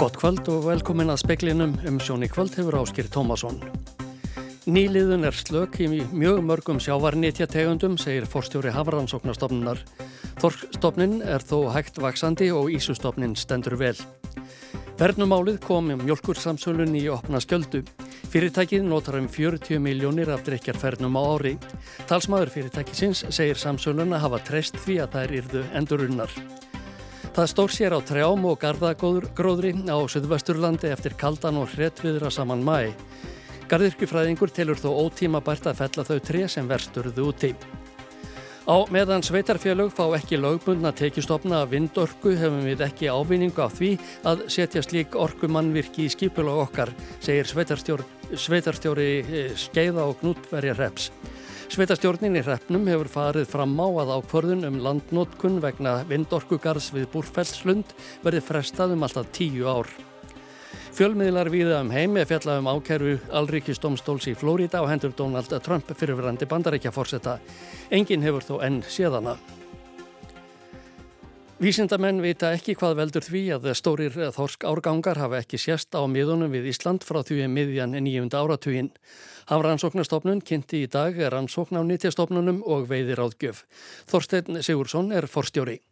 Gott kvöld og velkomin að speklinum um sjóni kvöld hefur áskýr Tómasson. Nýliðun er slök í mjög mörgum sjávarnitja tegundum, segir forstjóri Hafrannsóknarstofnunar. Þorskstofnin er þó hægt vaksandi og Ísustofnin stendur vel. Vernumálið kom um mjölkursamsölun í opna skjöldu. Fyrirtækið notar um 40 miljónir af drikjarfernum á ári. Talsmaður fyrirtækisins segir samsölun að hafa treyst því að þær yrðu endurunnar. Það stór sér á trjám og gardagróðri á Suðvesturlandi eftir kaldan og hrettviðra saman mæ. Gardirkjufræðingur telur þó ótíma bært að fella þau tre sem versturðu úti. Á meðan sveitarfélög fá ekki lögbundna tekistofna af vindorku hefum við ekki ávinningu af því að setja slík orkumannvirki í skipulag okkar, segir sveitarstjóri eh, Skeiða og Knútverja Reps. Sveitastjórnin í hreppnum hefur farið fram á að ákvörðun um landnótkun vegna vindorkugarðs við Búrfellslund verið frestað um alltaf tíu ár. Fjölmiðlar viða um heimi fjalla um ákerfu Alríkistómstóls í Flórida og hendur Donald Trump fyrirverandi bandarækjaforsetta. Engin hefur þó enn séðana. Vísindamenn vita ekki hvað veldur því að stórir þorsk árgangar hafa ekki sérst á miðunum við Ísland frá því miðjan nýjunda áratuginn. Hafrannsóknarstofnun kynnti í dag er rannsókn á nýttjastofnunum og veiðir áðgjöf. Þorstein Sigursson er forstjóri.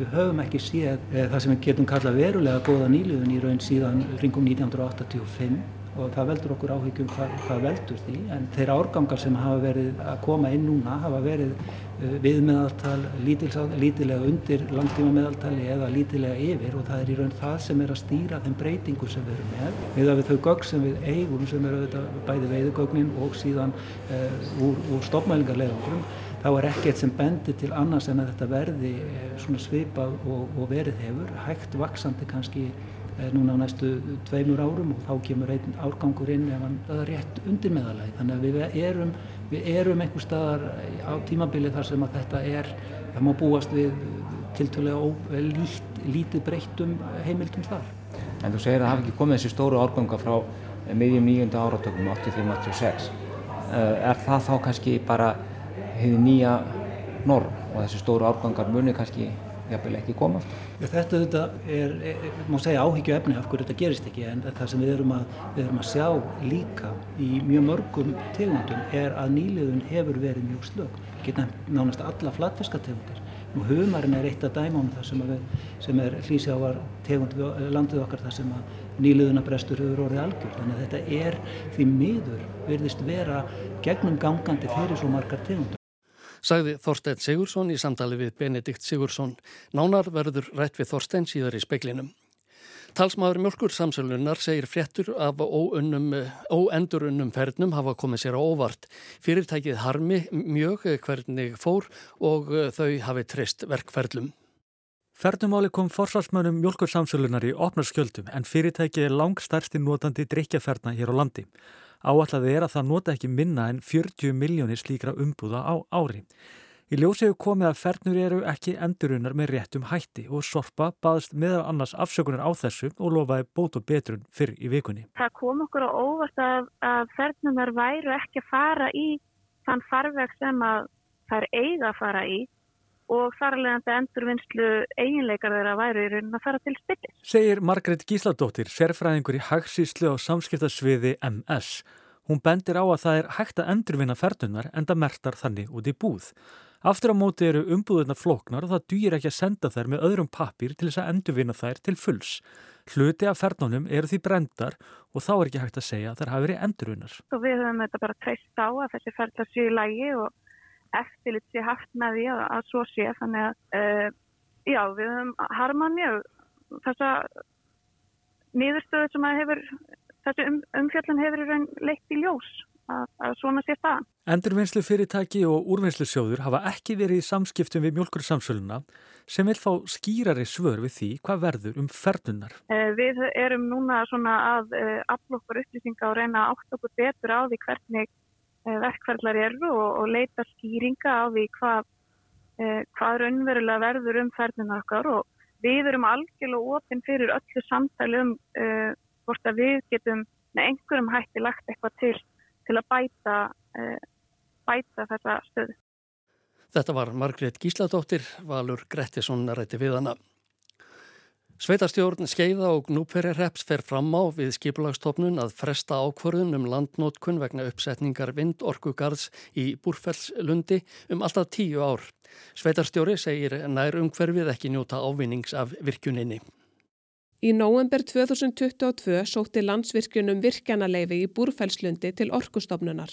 Við höfum ekki séð eh, það sem við getum kalla verulega góða nýliðun í raun síðan ringum 1985 og það veldur okkur áhyggjum hvað, hvað veldur því en þeirra árgangar sem hafa verið að koma inn núna hafa verið uh, við meðaltal lítilega undir langtíma meðaltali eða lítilega yfir og það er í raun það sem er að stýra þeim breytingu sem við erum með við að við þau gögg sem við eigum sem eru auðvitað bæði veiðugögnin og síðan uh, úr, úr stopmælingarleðangrum þá er ekkert sem bendir til annars en að þetta verði uh, svona svipað og, og verið hefur hægt vaksandi kannski núna á næstu tveimur árum og þá kemur einn árgangur inn ef hann er rétt undir meðalagi. Þannig að við erum, við erum einhver staðar á tímabili þar sem að þetta er, það má búast við tiltölega lít, lítið breyttum heimildum þar. En þú segir að það hafi ekki komið þessi stóru árganga frá miðjum nýjunda áratökum 85-86. Eh, er það þá kannski bara hefði nýja norm og þessi stóru árgangar muni kannski jafnvel ekki koma. Þetta, þetta er, er, má segja áhyggju efni af hverju þetta gerist ekki en það sem við erum, að, við erum að sjá líka í mjög mörgum tegundum er að nýliðun hefur verið mjög slög. Geta nánast alla flatfiskategundir. Nú humarinn er eitt af dæmánum þar sem, við, sem er hlýsjávar tegund landið okkar þar sem að nýliðunabrestur hefur orðið algjör. Þannig að þetta er því miður verðist vera gegnum gangandi fyrir svo margar tegundur sagði Þorstein Sigursson í samtali við Benedikt Sigursson. Nánar verður rætt við Þorstein síðar í speklinum. Talsmaður mjölkur samsölunar segir fréttur af óendurunnum fernum hafa komið sér á óvart. Fyrirtækið harmi mjög hvernig fór og þau hafi treyst verkferlum. Fernumáli kom forsvarsmönum mjölkur samsölunar í opnarskjöldum en fyrirtækið er langstærsti notandi drikjaferna hér á landi. Áallega er að það nota ekki minna en 40 miljónir slíkra umbúða á ári. Í ljósegu komið að fernur eru ekki endurunar með réttum hætti og Sorpa baðst meðal annars afsökunar á þessu og lofaði bót og betrun fyrr í vikunni. Það kom okkur á óvart að, að fernunar væru ekki að fara í þann farveg sem að er eiga að fara í og þarlegandi endurvinnslu eiginleikar þeirra væri í raunin að fara til spillis. Segir Margret Gísladóttir, sérfræðingur í hagsíslu á samskiptasviði MS. Hún bendir á að það er hægt að endurvinna ferdunar en það mertar þannig út í búð. Aftur á móti eru umbúðunar floknar og það dýr ekki að senda þær með öðrum pappir til þess að endurvinna þær til fulls. Hluti af ferdunum eru því brendar og þá er ekki hægt að segja að þær hafi verið endurvinnar. Og við höfum þetta bara treyst á að þessi ferdar séu í lægi og eftirlit sé haft með því að, að svo sé þannig að uh, já við höfum harmað mjög þessa nýðurstöðu sem að hefur þessi um, umfjöldun hefur í raun leitt í ljós að, að svona sé það. Endurvinnslu fyrirtæki og úrvinnslu sjóður hafa ekki verið í samskiptum við mjölkursamsöluna sem vil fá skýrari svör við því hvað verður um ferdunar. Uh, við erum núna svona að uh, aflokkur upplýsinga og reyna átt okkur betur á því hvernig Eh, verkferðlar eru og, og leita skýringa á því hvað, eh, hvað raunverulega verður um ferðinu okkar og við erum algjörlega ofinn fyrir öllu samtali um uh, hvort að við getum með einhverjum hætti lagt eitthvað til til að bæta, bæta þessa stöðu. Þetta var Margrét Gísladóttir, Valur Grettisson rætti við hana. Sveitarstjórn skeiða og gnúperjarreps fer fram á við skipulagstofnun að fresta ákvörðun um landnótkun vegna uppsetningar vindorkugarðs í Búrfellslundi um alltaf tíu ár. Sveitarstjóri segir nær umhverfið ekki njóta ávinnings af virkuninni. Í nóvember 2022 sótti landsvirkjunum virkjanaleifi í Búrfellslundi til orkustofnunar.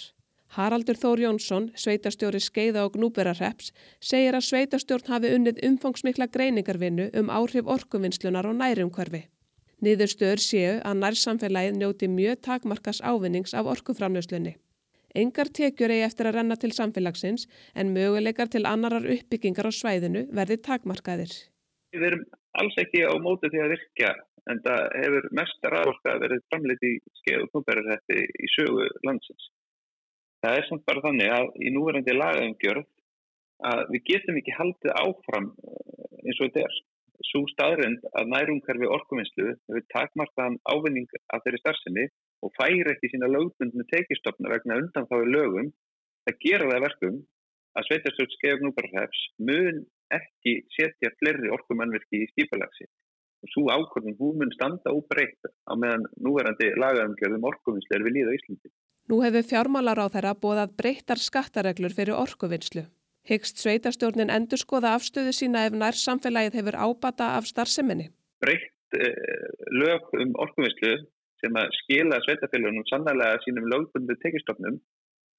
Haraldur Þór Jónsson, sveitarstjóri Skeiða og Gnúberarreps, segir að sveitarstjórn hafi unnið umfangsmikla greiningarvinnu um áhrif orkuvinnslunar og nærumhverfi. Niðurstöður séu að nærsamfélagið njóti mjög takmarkas ávinnings af orkuframlöslunni. Engar tekjur eigi eftir að renna til samfélagsins en möguleikar til annarar uppbyggingar á svæðinu verði takmarkaðir. Við erum alls ekki á móti því að virka en það hefur mest ræðorka verið framleitt í Skeiða og Gnúberarreppi í sögu landsins. Það er samt bara þannig að í núverandi lagaumgjörð að við getum ekki haldið áfram eh, eins og þetta er. Svo staðrind að nærumhverfi orkuvinnslu hefur takmarkaðan ávinning af þeirri starfsemi og færi ekki sína lögbundinu tekistofna vegna undan þá í lögum það gera það verkum að Sveitarstjórn Skeið Núbarhefs mun ekki setja fleiri orkumannverki í skipalagsi og svo ákvörðum hún mun standa úbreyta á meðan núverandi lagaumgjörðum orkuvinnslu er við líða Íslandi. Nú hefur fjármálar á þeirra bóðað breyttar skattareglur fyrir orkuvinnslu. Hyggst sveitarstjórnin endur skoða afstöðu sína ef nær samfélagið hefur ábata af starfseminni? Breytt eh, lög um orkuvinnslu sem að skila sveitarfélagunum sannlega sínum lögbundu tekistofnum,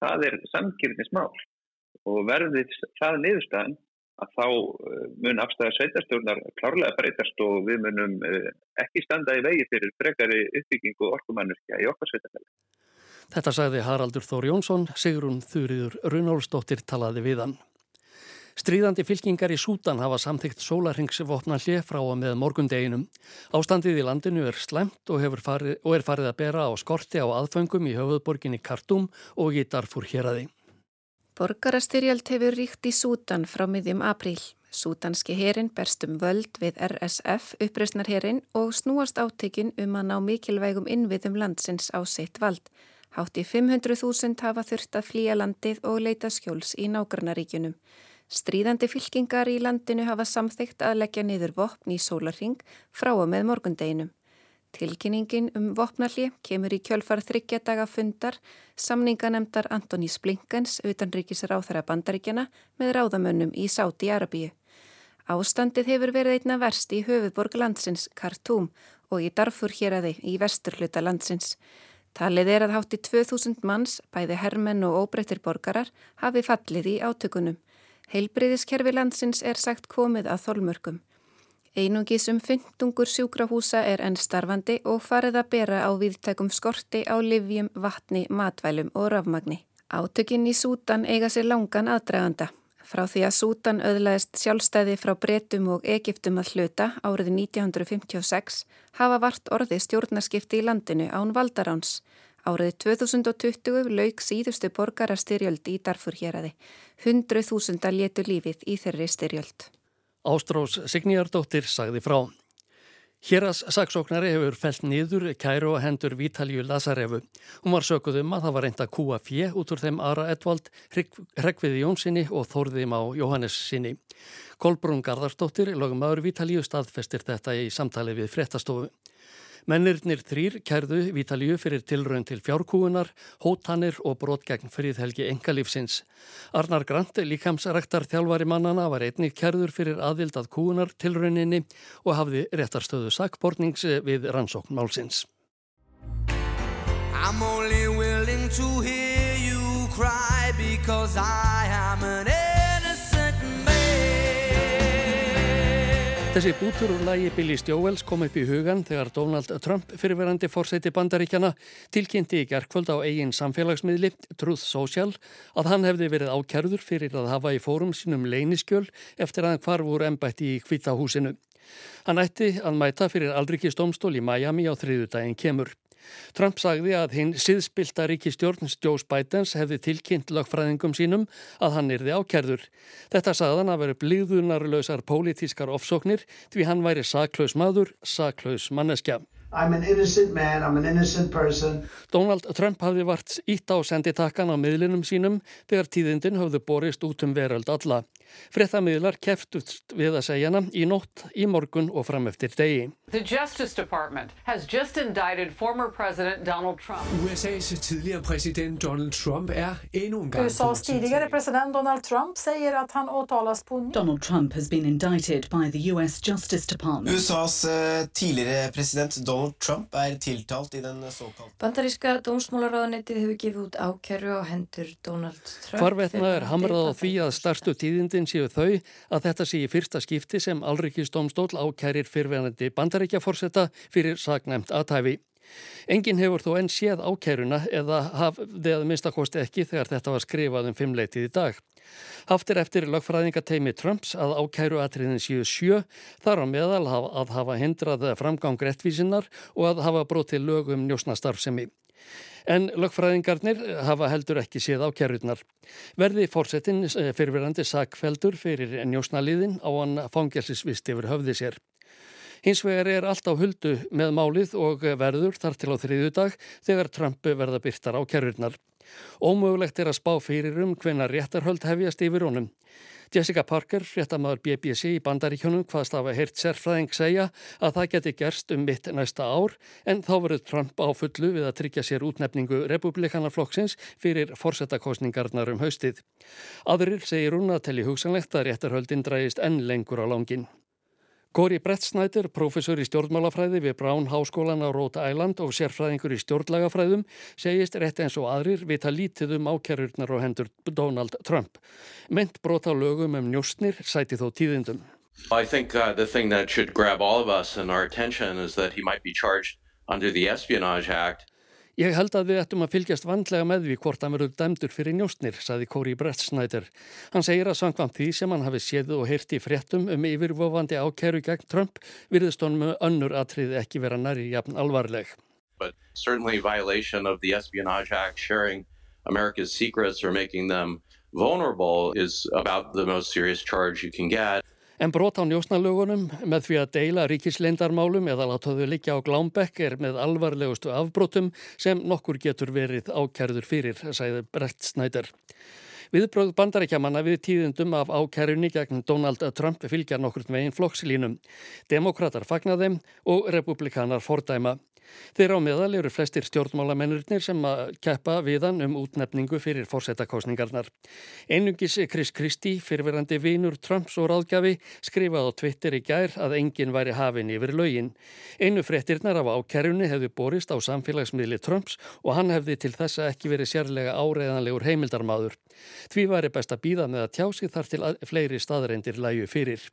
það er samkýrnismál og verðið það niðurstaðan að þá eh, mun afstæða sveitarstjórnar klárlega breytast og við munum eh, ekki standa í vegi fyrir frekari uppbyggingu orkumannurkja í okkar sveitarfélag. Þetta sagði Haraldur Þór Jónsson, Sigrun Þurriður Runálsdóttir talaði við hann. Stríðandi fylkingar í Sútan hafa samþygt sólarhengsvopna hlið frá og með morgundeginum. Ástandið í landinu er slemt og, farið, og er farið að bera á skorti á aðföngum í höfuðborginni Kartum og í Darfur héradi. Borgarastyrjöld hefur ríkt í Sútan frá miðjum apríl. Sútanski herin berst um völd við RSF uppreysnarherin og snúast átekinn um að ná mikilvægum innviðum landsins á sitt vald. Hátt í 500.000 hafa þurft að flýja landið og leita skjóls í nágrannaríkjunum. Stríðandi fylkingar í landinu hafa samþygt að leggja niður vopn í sólarring frá og með morgundeginum. Tilkynningin um vopnalli kemur í kjölfar þryggjadaga fundar samninganemdar Antonís Blinkens utanríkisar áþara bandaríkjana með ráðamönnum í Sáti Arabíu. Ástandið hefur verið einna verst í höfuborg landsins Khartoum og í Darfur hér aði í vesturluta landsins. Talið er að hátti 2000 manns, bæði hermenn og óbreyttir borgarar, hafi fallið í átökunum. Heilbreyðiskerfi landsins er sagt komið að þólmörkum. Einungis um fyndungur sjúkrahúsa er enn starfandi og farið að bera á viðtækum skorti á livjum, vatni, matvælum og rafmagni. Átökinn í Sútan eiga sér langan aðdraganda. Frá því að Sútan öðlaðist sjálfstæði frá Bretum og Egiptum að hluta árið 1956 hafa vart orði stjórnarskipti í landinu án Valdaráns. Árið 2020 lauk síðustu borgarastyrjöld í Darfur hér aði. 100.000 létu lífið í þeirri styrjöld. Ástrós Signýjardóttir sagði frá. Héras saksóknari hefur felt niður kæru og hendur Vítalju Lazarevu. Hún var sökuð um að það var reynda kúa fjö út úr þeim Ara Edvald, Rekviði Jónssoni og Þórðim á Jóhannes sinni. Kolbrún Garðarsdóttir, lögum aður Vítalju, staðfestir þetta í samtali við fréttastofu. Mennirnir þrýr kærðu Vítalíu fyrir tilraun til fjárkúunar, hótanir og brot gegn friðhelgi engalífsins. Arnar Grant, líkamsrektar þjálfari mannana, var einnig kærður fyrir aðvild að kúunar tilrauninni og hafði réttarstöðu sakbornings við rannsókn málsins. I'm only willing to hear you cry because I am an Þessi bútur úr lægi Billy Stjóvels kom upp í hugan þegar Donald Trump fyrirverandi fórseti bandaríkjana tilkynnti í gerðkvöld á eigin samfélagsmiðli Truth Social að hann hefði verið ákjærður fyrir að hafa í fórum sínum leyniskjöl eftir að hann hvar voru ennbætti í hvitahúsinu. Hann ætti að mæta fyrir Aldrikistómstól í Miami á þriðudaginn kemur. Trump sagði að hinn siðspilta ríkistjórn Joe Bidens hefði tilkynnt lögfræðingum sínum að hann yrði ákjærður. Þetta sagðan að veru blíðunarlausar pólitískar ofsóknir því hann væri saklaus maður, saklaus manneskja. I'm an innocent man, I'm an innocent person. Donald Trump hafði vart ítt á senditakkan á miðlinum sínum þegar tíðindin hafði borist út um veröld alla. Frettamiðlar keftust við að segja hana í nótt, í morgun og fram eftir degi. The Justice Department has just indicted former President Donald Trump. USAs tidligere præsident Donald Trump er endnu en gang USAs tidigare president Donald Trump säger att han åtalas på. Donald Trump has been indicted by the US Justice Department. USAs uh, tidligere president Donald Trump er tiltalt i den såkalte Bandaríska dómsmálaráðanetið hefur gefið út ákjæru á hendur Donald Trump. Hvarvetna er hamrað á því að starstu tíðindin séu þau að þetta sé í fyrsta skipti sem Alrikistómstól ákærir fyrrvenandi bandaríkjaforsetta fyrir sagnæmt aðtæfi. Engin hefur þó enn séð ákæruna eða hafði að minnstakosti ekki þegar þetta var skrifað um fimmleitið í dag. Haftir eftir lögfræðingateimi Trumps að ákæru atriðin séu sjö þar á meðal að hafa hindrað framgang réttvísinnar og að hafa brotið lögum njósnastarfsemi. En lögfræðingarnir hafa heldur ekki séð á kjærurnar. Verði fórsetin eh, fyrirverandi sakfeldur fyrir njósnaliðin á hann fangelsisvist yfir höfði sér. Hins vegar er allt á huldu með málið og verður þar til á þriðju dag þegar Trump verða byrtar á kjærurnar. Ómögulegt er að spá fyrir um hvenar réttarhöld hefjast yfir honum. Jessica Parker, fréttamaður BBC í bandaríkjónum, hvaðst af að heyrt sérfræðing segja að það geti gerst um mitt næsta ár en þá verður Trump á fullu við að tryggja sér útnefningu republikanaflokksins fyrir forsetakostningarnar um haustið. Aðrir segir hún að telli hugsanlegt að réttarhöldin drægist enn lengur á langin. Góri Brettsnættir, professor í stjórnmálafræði við Brown Háskólan á Rhode Island og sérfræðingur í stjórnlagafræðum, segist rétt eins og aðrir vita lítið um ákjærurnar og hendur Donald Trump. Ment brota lögum um njóstnir sæti þó tíðindum. I think uh, the thing that should grab all of us and our attention is that he might be charged under the Espionage Act Ég held að við ættum að fylgjast vandlega með því hvort hann verður dæmdur fyrir njóstnir, saði Kóri Brettsnæder. Hann segir að sangvam því sem hann hafi séð og heyrti fréttum um yfirvofandi ákæru gegn Trump virðist honum önnur atriði ekki vera næri jafn alvarleg. But certainly violation of the Espionage Act, sharing America's secrets or making them vulnerable is about the most serious charge you can get. En brot á njósnalögunum með því að deila ríkislindarmálum eða látaðu liggja á Glámbekk er með alvarlegustu afbrotum sem nokkur getur verið ákærður fyrir, sæði Brett Snæder. Viðbröð bandarækjamanna við tíðindum af ákærunni gegn Donald Trump fylgja nokkur með einn flokkslínum. Demokrater fagna þeim og republikanar fordæma. Þeirra á meðal eru flestir stjórnmálamennurnir sem að keppa viðan um útnefningu fyrir fórsetakásningarnar. Einungis Chris Christie, fyrirverandi vinur Trumps og ráðgjafi, skrifaði á Twitter í gær að enginn væri hafinn yfir laugin. Einu frettirnar af ákerjunni hefði borist á samfélagsmiðli Trumps og hann hefði til þessa ekki verið sérlega áreiðanlegur heimildarmadur. Því væri best að býða með að tjási þar til fleiri staðreindir læju fyrir.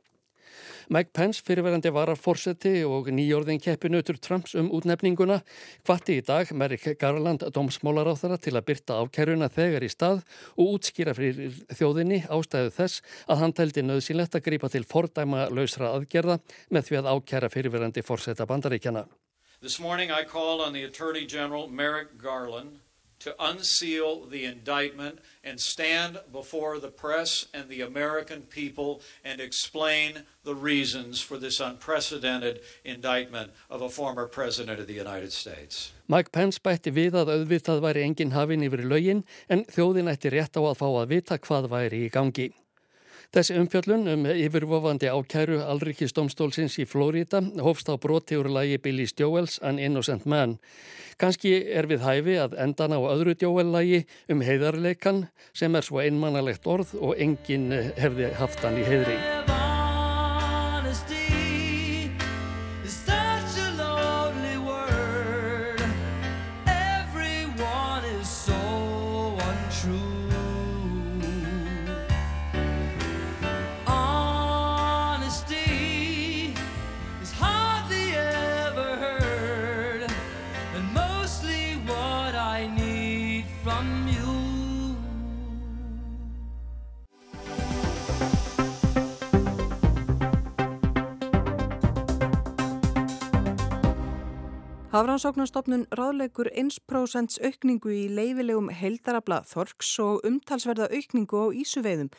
Mike Pence, fyrirverandi vararforseti og nýjórðin keppinautur Trumps um útnefninguna, hvati í dag Merrick Garland domsmálaráþara til að byrta ákæruna þegar í stað og útskýra fyrir þjóðinni ástæðu þess að hann tældi nöðsynlegt að grípa til fordæma lausra aðgerða með því að ákæra fyrirverandi forseta bandaríkjana. This morning I called on the Attorney General Merrick Garland to unseal the indictment and stand before the press and the American people and explain the reasons for this unprecedented indictment of a former president of the United States. Mike Pence bætti við að auðvitað væri engin hafinn yfir lögin en þjóðin ætti rétt á að fá að vita hvað væri í gangi. Þessi umfjöllun um yfirvofandi ákæru Alrikisdomstólsins í Flórida hófst á broti úr lagi Billy Stjówels An Innocent Man. Kanski er við hæfi að endan á öðru Stjówel-lagi um heiðarleikan sem er svo einmannalegt orð og enginn hefði haft hann í heiðri. Hafrannsóknarstofnun ráðleikur 1% aukningu í leifilegum heildarabla þorks og umtalsverða aukningu á ísuveiðum.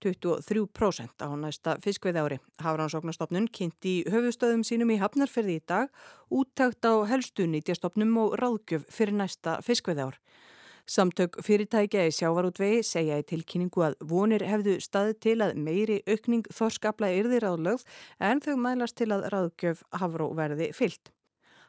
23% á næsta fiskveið ári. Hafrannsóknastofnun kynnti í höfustöðum sínum í Hafnarferði í dag úttækt á helstu nýtjastofnum og ráðgjöf fyrir næsta fiskveið ár. Samtök fyrirtækja í sjávarútvegi segja í tilkynningu að vonir hefðu staðið til að meiri aukning þorskapla yrðir á lögð en þau mælast til að ráðgjöf Hafró verði fyllt.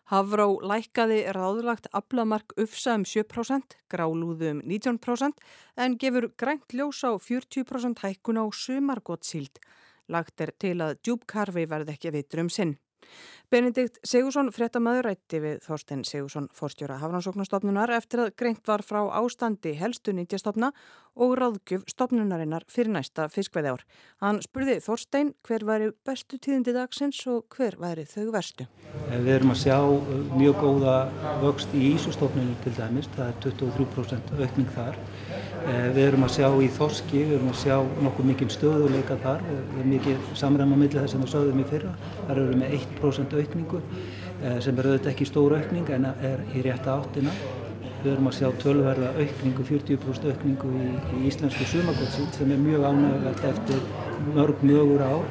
Havró lækkaði ráðlagt aflamark ufsa um 7%, grálúðu um 19% en gefur grænt ljós á 40% hækkun á sumargótsíld. Lagt er til að djúbkarfi verði ekki vitur um sinn. Benedikt Sigursson fréttamaður rætti við Þorstein Sigursson fórstjóra Hafnansóknastofnunar eftir að greint var frá ástandi helstu nýtjastofna og ráðgjöf stopnunarinnar fyrir næsta fiskveði ár. Hann spurði Þorstein hver væri bestu tíðindi dagsins og hver væri þau verstu. Við erum að sjá mjög góða vöxt í Ísustofnunum til dæmis, það er 23% aukning þar. Við erum að sjá í Þorski, við erum að sjá nokkuð mikið stöðuleika þar, við erum mikið samræma millir þess að við sögðum í fyrra. Það eru með 1% aukningu eh, sem er auðvitað ekki stór aukning en er í rétta áttina. Við erum að sjá tölverða aukningu, 40% aukningu í, í íslensku sumagótsíld sem er mjög ánægulegt eftir mörg mögur ár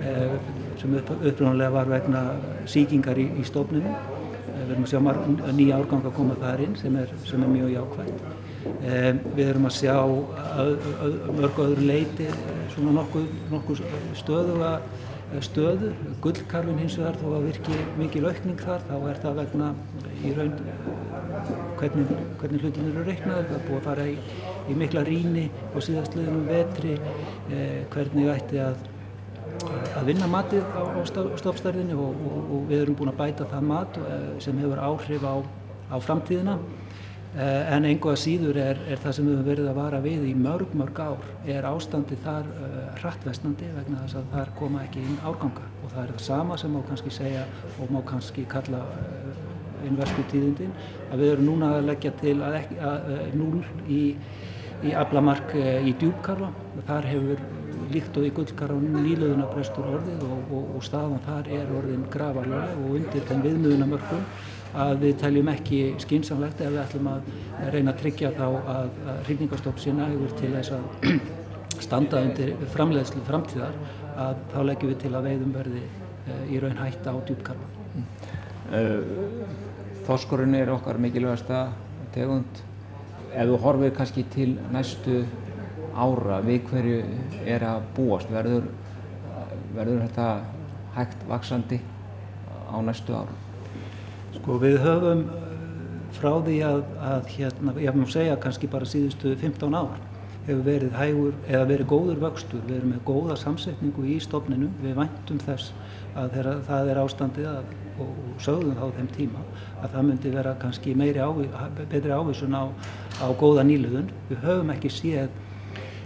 eh, sem upprunalega var vegna síkingar í, í stofnunum. Eh, við erum að sjá nýja árgang að koma þar inn sem er, sem er mjög jákvægt. Við erum að sjá mörg öðru leiti svona nokkuð, nokkuð stöðuga stöðu. Gullkarfin hins vegar þó að virki mikil aukning þar þá er það vegna í raun hvernig, hvernig hlutin eru reiknaður. Það er búið að fara í, í mikla ríni á síðastliðnum vetri eh, hvernig ætti að, að vinna matið á, á stofstærðinni og, og, og við erum búin að bæta það mat eh, sem hefur áhrif á, á framtíðina. Eh, en einhvað síður er, er það sem við höfum verið að vara við í mörg, mörg ár er ástandi þar uh, hrattvestnandi vegna þess að þar koma ekki inn árganga og það er það sama sem má kannski segja og má kannski kalla uh, innversku tíðindin að við erum núna að leggja til að ekki, að, uh, núl í, í aflamark í djúbkarfa þar hefur líkt og í gullkarfanum nýluðuna brestur orðið og, og, og staðan þar er orðin gravarlega og undir þenn viðmiðunamörkum að við teljum ekki skynsamlegt ef við ætlum að reyna að tryggja þá að, að hrigningarstopp sé nægur til þess að standa undir framleiðslu framtíðar að þá leggjum við til að veiðum verði uh, í raun hætta á djúpkarfa. Mm. Uh, Þorskurinn er okkar mikilvægasta tegund. Ef þú horfið kannski til næstu ára við hverju er að búast, verður, verður þetta hægt vaksandi á næstu ára? Sko við höfum eh, frá því að, að hérna, ég má segja kannski bara síðustu 15 ár hefur verið hægur eða verið góður vöxtur, við erum með góða samsetningu í stofninu, við væntum þess að þeirra, það er ástandið að, og, og sögðum þá þeim tíma að það myndi vera kannski meiri ávi, betri ávísun á, á góða nýluðun. Við höfum ekki séð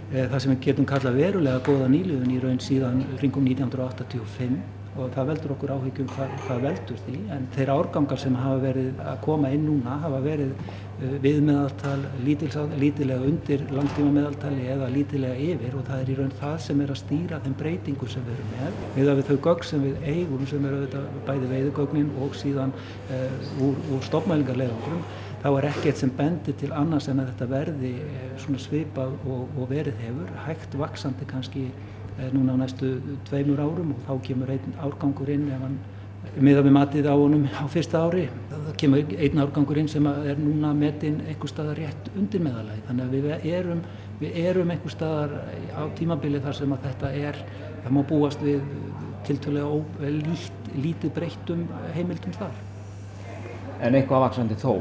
það sem við getum kallað verulega góða nýluðun í raun síðan ringum 1985 og það veldur okkur áhyggjum hvað, hvað veldur því. En þeirra árgangar sem hafa verið að koma inn núna hafa verið uh, viðmeðaltal lítilega undir langtíma meðaltali eða lítilega yfir og það er í raun það sem er að stýra þeim breytingu sem við erum með. Við að við þau gögg sem við eigum sem eru bæði veiðugögnin og síðan uh, úr, úr stopmælingarleðangrum þá er ekkert sem bendir til annars en að þetta verði uh, svona svipað og, og verið hefur. Hægt vaksandi kannski Eh, núna á næstu tveimur árum og þá kemur einn árgangur inn ef hann miða við matið á honum á fyrsta ári þá kemur einn árgangur inn sem er núna metinn einhver staðar rétt undir meðalagi þannig að við erum, við erum einhver staðar á tímabili þar sem að þetta er það má búast við tiltölega lít, lítið breyttum heimildum þar En eitthvað vaksandi þó?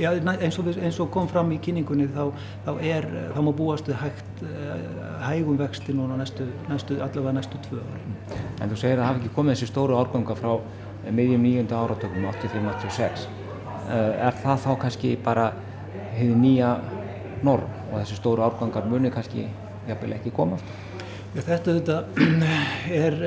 Já, eins og, eins og kom fram í kynningunni þá, þá, er, þá má búast við hægt, eh, hægum vexti núna næstu, næstu, allavega næstu tvö ári. En þú segir að það hafi ekki komið þessi stóru árganga frá miðjum nýjunda áratökum 85-86. Eh, er það þá kannski bara hefði nýja norm og þessi stóru árgangar muni kannski jafnvel ekki komast? Þetta, þetta er,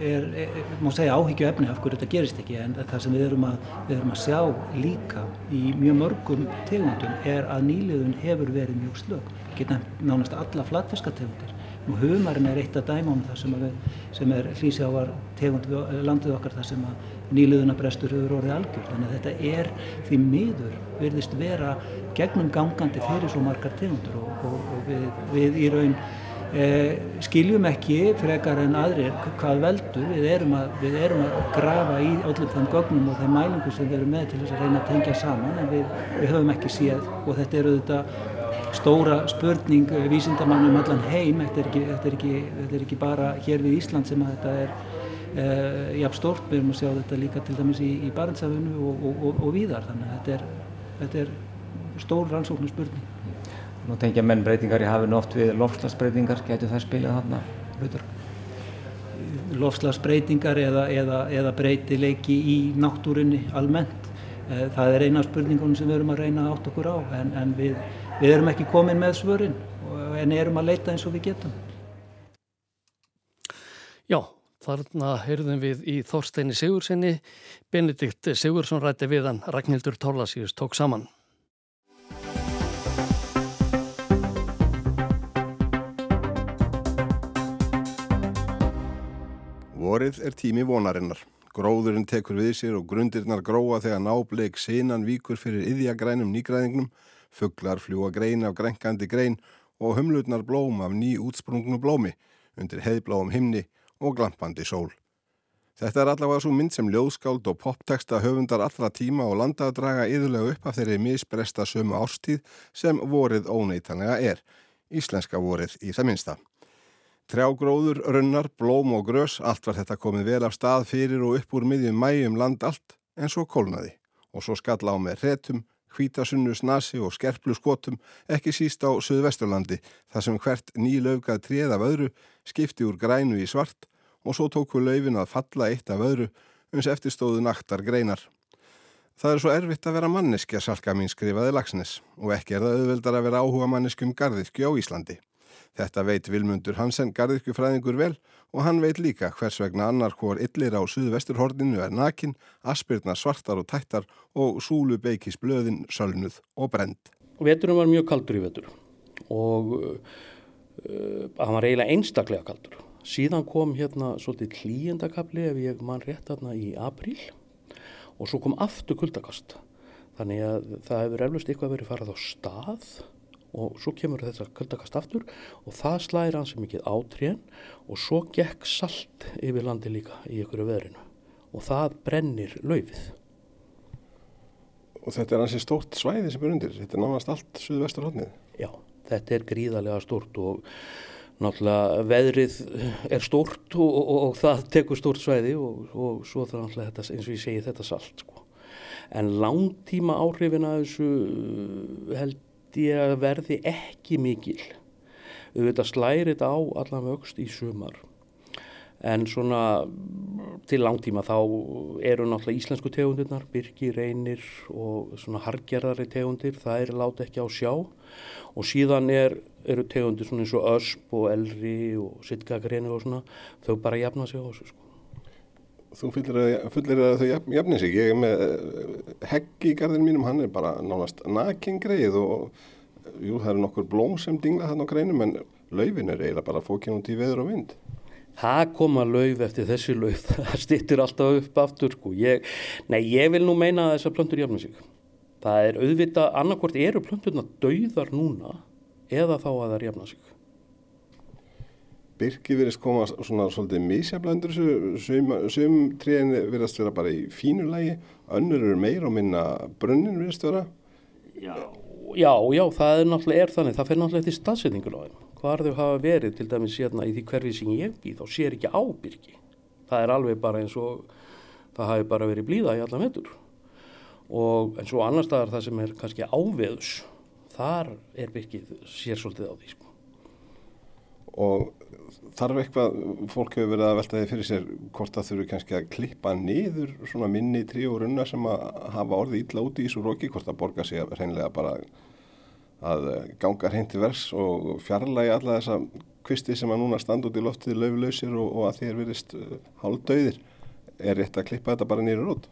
er, er, má segja áhyggju efni af hverju þetta gerist ekki en það sem við erum, að, við erum að sjá líka í mjög mörgum tegundum er að nýliðun hefur verið mjög slög. Geta nánast alla flatfiskategundir. Nú humarinn er eitt af dæmánum þar sem, við, sem er hlýsjávar tegund við landið okkar þar sem að nýliðunabrestur hefur orðið algjörð. Þannig að þetta er því miður verðist vera gegnum gangandi fyrir svo margar tegundur og, og, og við, við í raun eh, skiljum ekki frekar en aðrir hvað veldur. Við erum að, við erum að grafa í öllum þeim gögnum og þeim mælingum sem við erum með til þess að reyna að tengja saman en við, við höfum ekki séð og þetta eru þetta stóra spurning vísindamannum allan heim. Þetta er, ekki, þetta, er ekki, þetta er ekki bara hér við Ísland sem að þetta er uh, jafn stórt. Við erum að sjá þetta líka til dæmis í, í Barentsafunu og, og, og, og víðar. Þannig að þetta er, þetta er stór rannsóknu spurning. Nú tengja menn breytingar í hafinu oft við lofslagsbreytingar, getur það spilað þarna hlutur? Lofslagsbreytingar eða, eða, eða breytileiki í náttúrinni almennt. Eh, það er eina spurningunum sem við erum að reyna átt okkur á en, en við, við erum ekki komin með svörin en erum að leita eins og við getum. Já, þarna heyrðum við í Þorsteini Sigursinni, Benedikt Sigursson rætti við hann, Ragnhildur Tólasíus tók saman. Vorið er tími vonarinnar. Gróðurinn tekur við sér og grundirnar gróa þegar nábleik sinan víkur fyrir yðjagrænum nýgræðingnum, fugglar fljúa grein af grenkandi grein og humlutnar blóm af ný útsprungnu blómi undir heiðbláum himni og glampandi sól. Þetta er allavega svo mynd sem ljóðskáld og popteksta höfundar allra tíma og landa að draga yðurlega upp af þeirri misbresta sömu ástíð sem vorið óneitanlega er, íslenska vorið í það minsta. Trjágróður, runnar, blóm og grös, allt var þetta komið vel af stað fyrir og upp úr miðjum mæjum land allt en svo kólnaði og svo skalla á með retum, hvítasunnu snasi og skerplu skotum ekki síst á Suðvesturlandi þar sem hvert nýlaufgað tréð af öðru skipti úr grænu í svart og svo tóku laufin að falla eitt af öðru uns eftirstóðu naktar greinar. Það er svo erfitt að vera manneskja, salka mín skrifaði Lagsnes og ekki er það auðveldar að vera áhuga manneskum garðirkju á Íslandi. Þetta veit Vilmundur Hansen garðirkjufræðingur vel og hann veit líka hvers vegna annar hvor illir á suðvesturhorninu er nakin, aspirna svartar og tættar og súlu beikis blöðin, sölnuð og brend. Veturum var mjög kaldur í vetur og uh, hann var eiginlega einstaklega kaldur. Síðan kom hérna svolítið klíendakabli ef ég mann rétt hérna í apríl og svo kom aftur kuldakast. Þannig að það hefur eflust eitthvað verið farið á stað og svo kemur þessar kuldakast aftur og það slæðir hans mikið átrén og svo gekk salt yfir landi líka í ykkur veðrinu og það brennir laufið. Og þetta er hansi stórt svæði sem er undir, þetta er náðast allt suðvestur hodnið? Já, þetta er gríðarlega stórt og náttúrulega veðrið er stórt og, og, og það tekur stórt svæði og, og svo það náttúrulega þetta, eins og ég segi þetta salt sko. En langtíma áhrifin að þessu held ég að verði ekki mikil. Þetta slæri þetta á allan vöxt í sumar. En svona til langtíma þá eru náttúrulega íslensku tegundirnar, byrki, reynir og svona hargerðari tegundir, það er láta ekki á sjá. Og síðan er, eru tegundir svona eins og ösp og elri og sittgagreinu og svona, þau bara jafna sig á þessu sko. Þú fullir að þau jafnir sig. Ég er með heggi í gardinu mínum, hann er bara nánast nakingreið og jú, það eru nokkur blóm sem dingla þarna á greinum en laufin er eiginlega bara fókin út í veður og vind. Það koma lauf eftir þessi lauf, það stýttir alltaf upp aftur sko. Ég, nei, ég vil nú meina að þessar plöntur jafna sig. Það er auðvitað, annarkort eru plönturna dauðar núna eða þá að það jafna sig. Birki verðist koma svona svolítið mísjaflöndur sum, sum tríðin verðast vera bara í fínu lægi önnur eru meir og minna brunnin verðast vera. Já, já, já, það er náttúrulega er þannig það fer náttúrulega eftir staðsetningun á þeim. Hvar þau hafa verið til dæmis hérna í því hverfi sem ég býð þá sér ekki á Birki. Það er alveg bara eins og það hafi bara verið blíða í alla metur og en svo annar staðar það sem er kannski áveðus þar er Birkið sér svolítið á því sko. Og þarf eitthvað, fólk hefur verið að velta því fyrir sér hvort það þurfu kannski að klippa niður svona minni trí og runna sem að hafa orðið ítla úti í svo róki, hvort það borgar sig reynilega bara að ganga hreint til vers og fjarlægi alla þessa kvisti sem að núna standa út í loftið löflausir og, og að þér verist hálf döðir. Er rétt að klippa þetta bara nýra rót?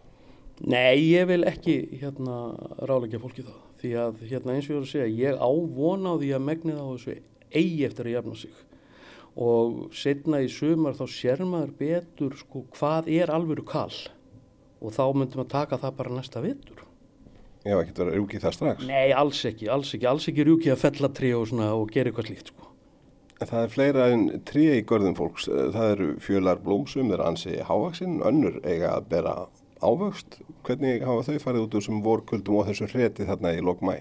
Nei, ég vil ekki hérna ráleggja fólki það því að hérna eins og ég voru að segja, ég ávona á því að megnið á þessu eigi eftir að jafna sig og setna í sumar þá sér maður betur sko hvað er alvöru kall og þá myndum að taka það bara næsta vittur. Já, ekki það að rúki það strax? Nei, alls ekki, alls ekki, alls ekki rúki að fella tri og, og gera eitthvað slíkt sko. Það er fleira en trí í görðum fólks. Það eru fjölar blómsum, þeir ansi hávaksinn, önnur eiga að bera ávöxt. Hvernig hafa þau farið út úr sem vorkuldum og þessu hreti þarna í lokmæ?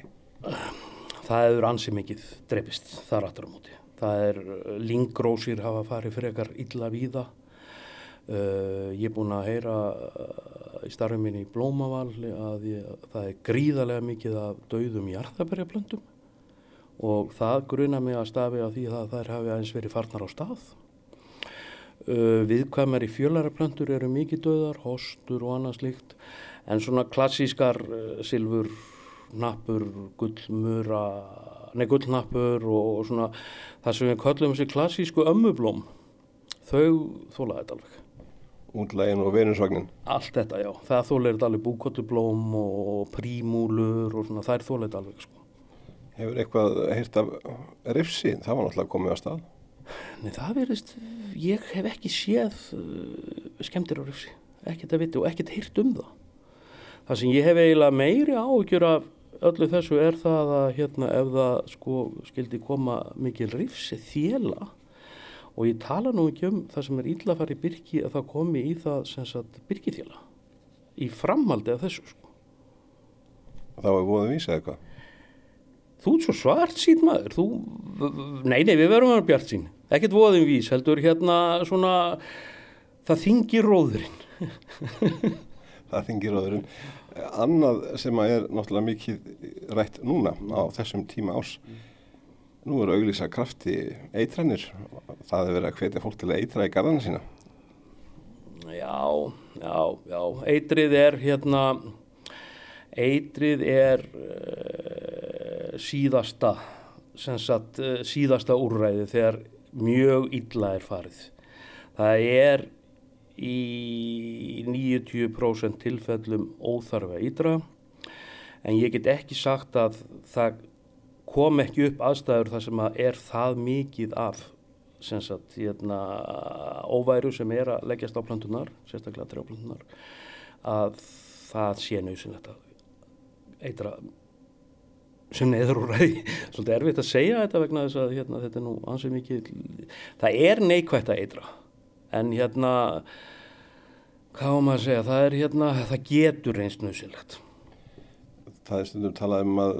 Það hefur ansi mikið dreipist þar aftur á móti. Það er lingrósir hafa farið frekar illa víða. Uh, ég er búin að heyra uh, í starfið minni í Blómaval að ég, það er gríðarlega mikið af dauðum jarðabærjablöndum og það gruna mig að stafi á því að þær hafi aðeins verið farnar á stað. Uh, viðkvæmari fjölaraplöntur eru mikið döðar, hostur og annað slikt en svona klassískar silfur, nappur, gullmura, nei gullnappur og, og svona það sem við kallum þessi klassísku ömmublóm, þau þólaði þetta alveg. Útlægin og venusvagnin? Allt þetta, já. Það þólaði þetta alveg búkottublóm og prímúlur og svona þær þólaði þetta alveg sko. Hefur eitthvað heyrt af rifsi? Það var náttúrulega komið á stað. Nei, það verist, ég hef ekki séð uh, skemmtir á rifsi, ekkert að viti og ekkert heyrt um það. Það sem ég hef eiginlega meiri áhugjur af öllu þessu er það að hérna ef það sko skildi koma mikil rifsi þjela og ég tala nú ekki um það sem er illa að fara í byrki að það komi í það sem sagt byrkithjela í framhaldi af þessu sko. Það var búin að vísa eitthvað? Þú ert svo svart sín maður, þú, nei, nei, við verum að vera bjart sín, ekkert voðin vís, heldur hérna svona, það þingir róðurinn. það þingir róðurinn. Annað sem er náttúrulega mikið rætt núna á þessum tíma ás, nú eru auglísa krafti eitranir, það er verið að hvetja fólk til að eitra í garðana sína. Já, já, já, eitrið er hérna, eitrið er... Uh, síðasta sagt, síðasta úrræði þegar mjög illa er farið. Það er í 90% tilfellum óþarfa ídra en ég get ekki sagt að það kom ekki upp aðstæður þar sem að er það mikið af sagt, hérna, óværu sem er að leggjast á plantunar, sérstaklega trjáplantunar, að það sé nöðsynlegt að eitra sem neður úr ræði, svolítið erfitt að segja þetta vegna þess að hérna, þetta er nú ansið mikið, það er neikvægt að eitra en hérna hvað má maður segja, það er hérna, það getur reynst nöðsilegt. Það er stundum talað um að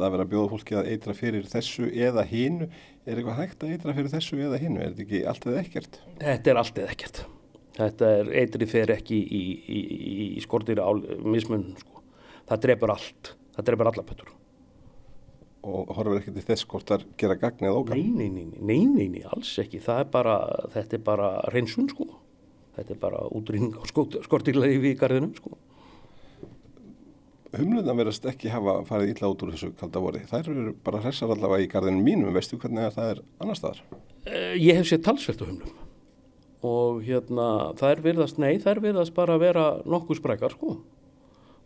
það vera bjóða fólki að eitra fyrir þessu eða hínu, er eitthvað hægt að eitra fyrir þessu eða hínu, er þetta ekki allt eða ekkert? Þetta er allt eða ekkert. Þetta er, eitrið fer ekki í, í, í, í skortýra mismun, sko. Það drefur allt, það drefur alla pötur og horfur ekki til þess hvort það gera gagn eða ógagn? Nei, nei, nei, nei, nei, nei, alls ekki. Það er bara, þetta er bara reynsun sko. Þetta er bara útrýning á skortilega í garðinum sko. Humluðan verðast ekki hafa farið illa út úr þessu kalda voru. Það eru bara hressar allavega í garðinum mínum. Veistu hvernig það er annar staðar? Uh, ég hef séð talsvelt á humlum og hérna það er virðast, nei, það er virðast bara að vera nokkuð sprækar sko.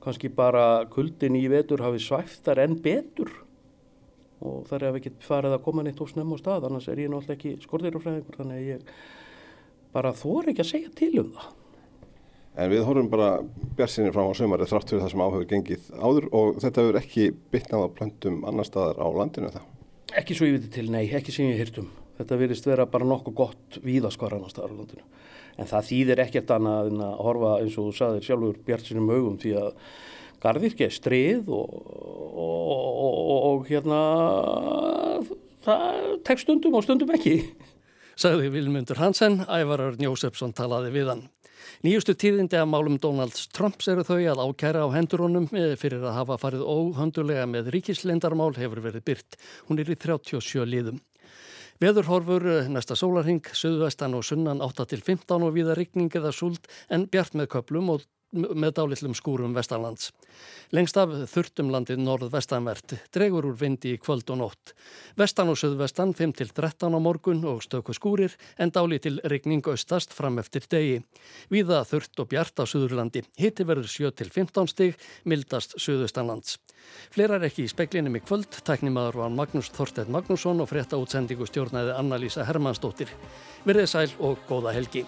Kanski bara kuldin í vetur hafi svæftar en betur og þar er ekki farið að koma neitt og snemma á stað annars er ég náttúrulega ekki skorðirufræðingur þannig að ég bara þór ekki að segja til um það. En við horfum bara björnsinni fram á sömari þrátt fyrir það sem áhugur gengið áður og þetta hefur ekki bytnað á plöntum annar staðar á landinu það? Ekki svo ég viti til, nei, ekki sem ég hýrtum þetta virðist vera bara nokkuð gott víðaskvar annar staðar á landinu. En það þýðir ekkert annað en að horfa eins og þú saðir sjálfur björnsinnum augum því að gardirkja strið og, og, og, og hérna það tek stundum og stundum ekki. Sagði Vilmundur Hansen, Ævarar Njósefsson talaði við hann. Nýjustu tíðindi af málum Donalds Trumps eru þau að ákæra á hendurunum fyrir að hafa farið óhöndulega með ríkislendarmál hefur verið byrt. Hún er í 37 líðum. Veðurhorfur næsta sólarhing, söðvestan og sunnan 8-15 og viða rigning eða súld en bjart með köplum og með dálitlum skúrum vestanlands. Lengst af þurftum landið norð-vestanvert, dregur úr vindi í kvöld og nótt. Vestan og söðvestan 5-13 á morgun og stöku skúrir en dálitil regning austast fram eftir degi. Víða þurft og bjart á söðurlandi. Hitti verður 7-15 stig, mildast söðustanlands. Fleira er ekki í speklinum í kvöld. Tæknimaður var Magnús Þorstedt Magnússon og frétta útsendingu stjórnaði Anna-Lísa Hermannsdóttir. Verðið sæl og góða helgi.